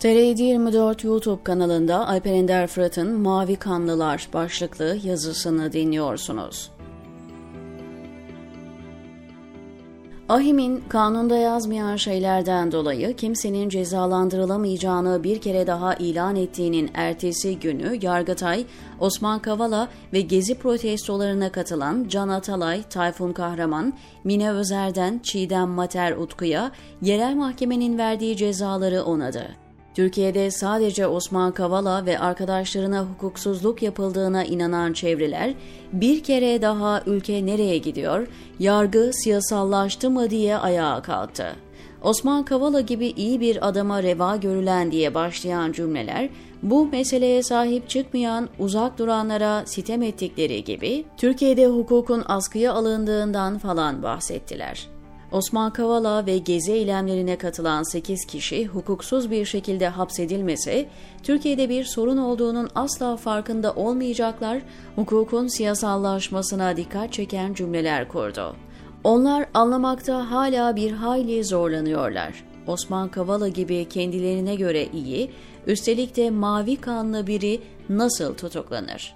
TR724 YouTube kanalında Alper Ender Fırat'ın Mavi Kanlılar başlıklı yazısını dinliyorsunuz. Ahim'in kanunda yazmayan şeylerden dolayı kimsenin cezalandırılamayacağını bir kere daha ilan ettiğinin ertesi günü Yargıtay, Osman Kavala ve Gezi protestolarına katılan Can Atalay, Tayfun Kahraman, Mine Özer'den Çiğdem Mater Utku'ya yerel mahkemenin verdiği cezaları onadı. Türkiye'de sadece Osman Kavala ve arkadaşlarına hukuksuzluk yapıldığına inanan çevreler bir kere daha ülke nereye gidiyor, yargı siyasallaştı mı diye ayağa kalktı. Osman Kavala gibi iyi bir adama reva görülen diye başlayan cümleler bu meseleye sahip çıkmayan uzak duranlara sitem ettikleri gibi Türkiye'de hukukun askıya alındığından falan bahsettiler. Osman Kavala ve gezi eylemlerine katılan 8 kişi hukuksuz bir şekilde hapsedilmese, Türkiye'de bir sorun olduğunun asla farkında olmayacaklar, hukukun siyasallaşmasına dikkat çeken cümleler kurdu. Onlar anlamakta hala bir hayli zorlanıyorlar. Osman Kavala gibi kendilerine göre iyi, üstelik de mavi kanlı biri nasıl tutuklanır?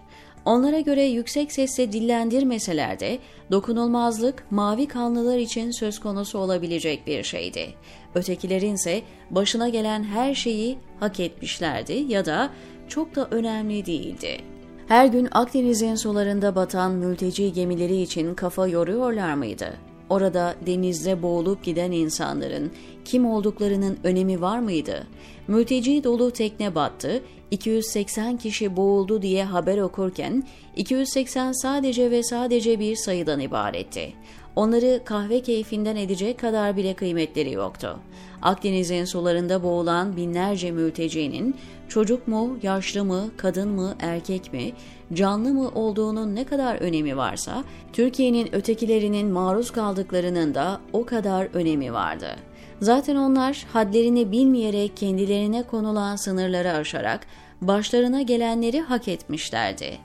Onlara göre yüksek sesle dillendirmeseler de dokunulmazlık mavi kanlılar için söz konusu olabilecek bir şeydi. Ötekilerin ise başına gelen her şeyi hak etmişlerdi ya da çok da önemli değildi. Her gün Akdeniz'in sularında batan mülteci gemileri için kafa yoruyorlar mıydı? Orada denizde boğulup giden insanların kim olduklarının önemi var mıydı? Mülteci dolu tekne battı, 280 kişi boğuldu diye haber okurken 280 sadece ve sadece bir sayıdan ibaretti. Onları kahve keyfinden edecek kadar bile kıymetleri yoktu. Akdeniz'in sularında boğulan binlerce mültecinin çocuk mu, yaşlı mı, kadın mı, erkek mi, canlı mı olduğunun ne kadar önemi varsa, Türkiye'nin ötekilerinin maruz kaldıklarının da o kadar önemi vardı. Zaten onlar hadlerini bilmeyerek kendilerine konulan sınırları aşarak başlarına gelenleri hak etmişlerdi.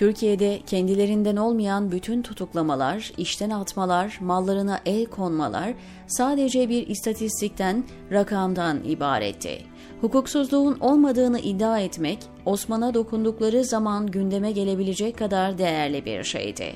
Türkiye'de kendilerinden olmayan bütün tutuklamalar, işten atmalar, mallarına el konmalar sadece bir istatistikten, rakamdan ibaretti. Hukuksuzluğun olmadığını iddia etmek, Osman'a dokundukları zaman gündeme gelebilecek kadar değerli bir şeydi.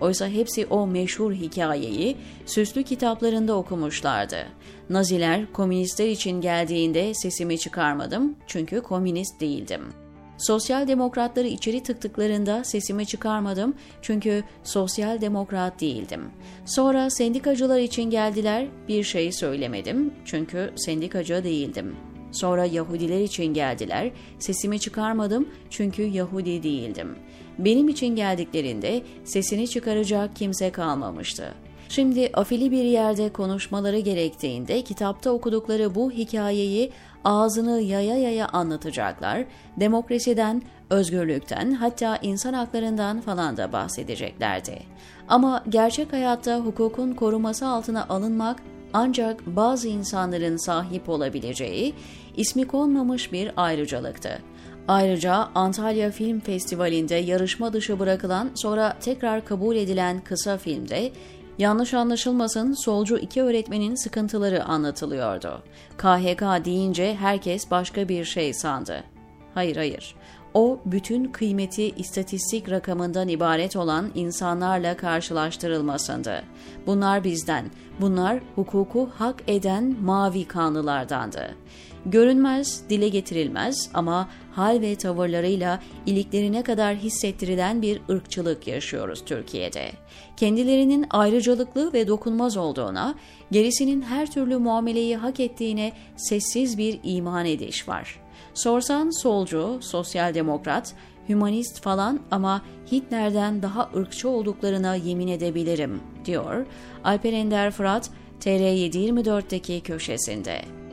Oysa hepsi o meşhur hikayeyi süslü kitaplarında okumuşlardı. Naziler komünistler için geldiğinde sesimi çıkarmadım çünkü komünist değildim.'' Sosyal demokratları içeri tıktıklarında sesimi çıkarmadım çünkü sosyal demokrat değildim. Sonra sendikacılar için geldiler, bir şey söylemedim çünkü sendikacı değildim. Sonra Yahudiler için geldiler, sesimi çıkarmadım çünkü Yahudi değildim. Benim için geldiklerinde sesini çıkaracak kimse kalmamıştı. Şimdi afili bir yerde konuşmaları gerektiğinde kitapta okudukları bu hikayeyi ağzını yaya yaya anlatacaklar, demokrasiden, özgürlükten hatta insan haklarından falan da bahsedeceklerdi. Ama gerçek hayatta hukukun koruması altına alınmak ancak bazı insanların sahip olabileceği ismi konmamış bir ayrıcalıktı. Ayrıca Antalya Film Festivali'nde yarışma dışı bırakılan sonra tekrar kabul edilen kısa filmde Yanlış anlaşılmasın solcu iki öğretmenin sıkıntıları anlatılıyordu. KHK deyince herkes başka bir şey sandı. Hayır hayır. O bütün kıymeti istatistik rakamından ibaret olan insanlarla karşılaştırılmasındı. Bunlar bizden, bunlar hukuku hak eden mavi kanlılardandı. Görünmez, dile getirilmez ama hal ve tavırlarıyla iliklerine kadar hissettirilen bir ırkçılık yaşıyoruz Türkiye'de. Kendilerinin ayrıcalıklı ve dokunmaz olduğuna, gerisinin her türlü muameleyi hak ettiğine sessiz bir iman ediş var. Sorsan solcu, sosyal demokrat, hümanist falan ama Hitler'den daha ırkçı olduklarına yemin edebilirim, diyor Alper Ender Fırat, TR724'deki köşesinde.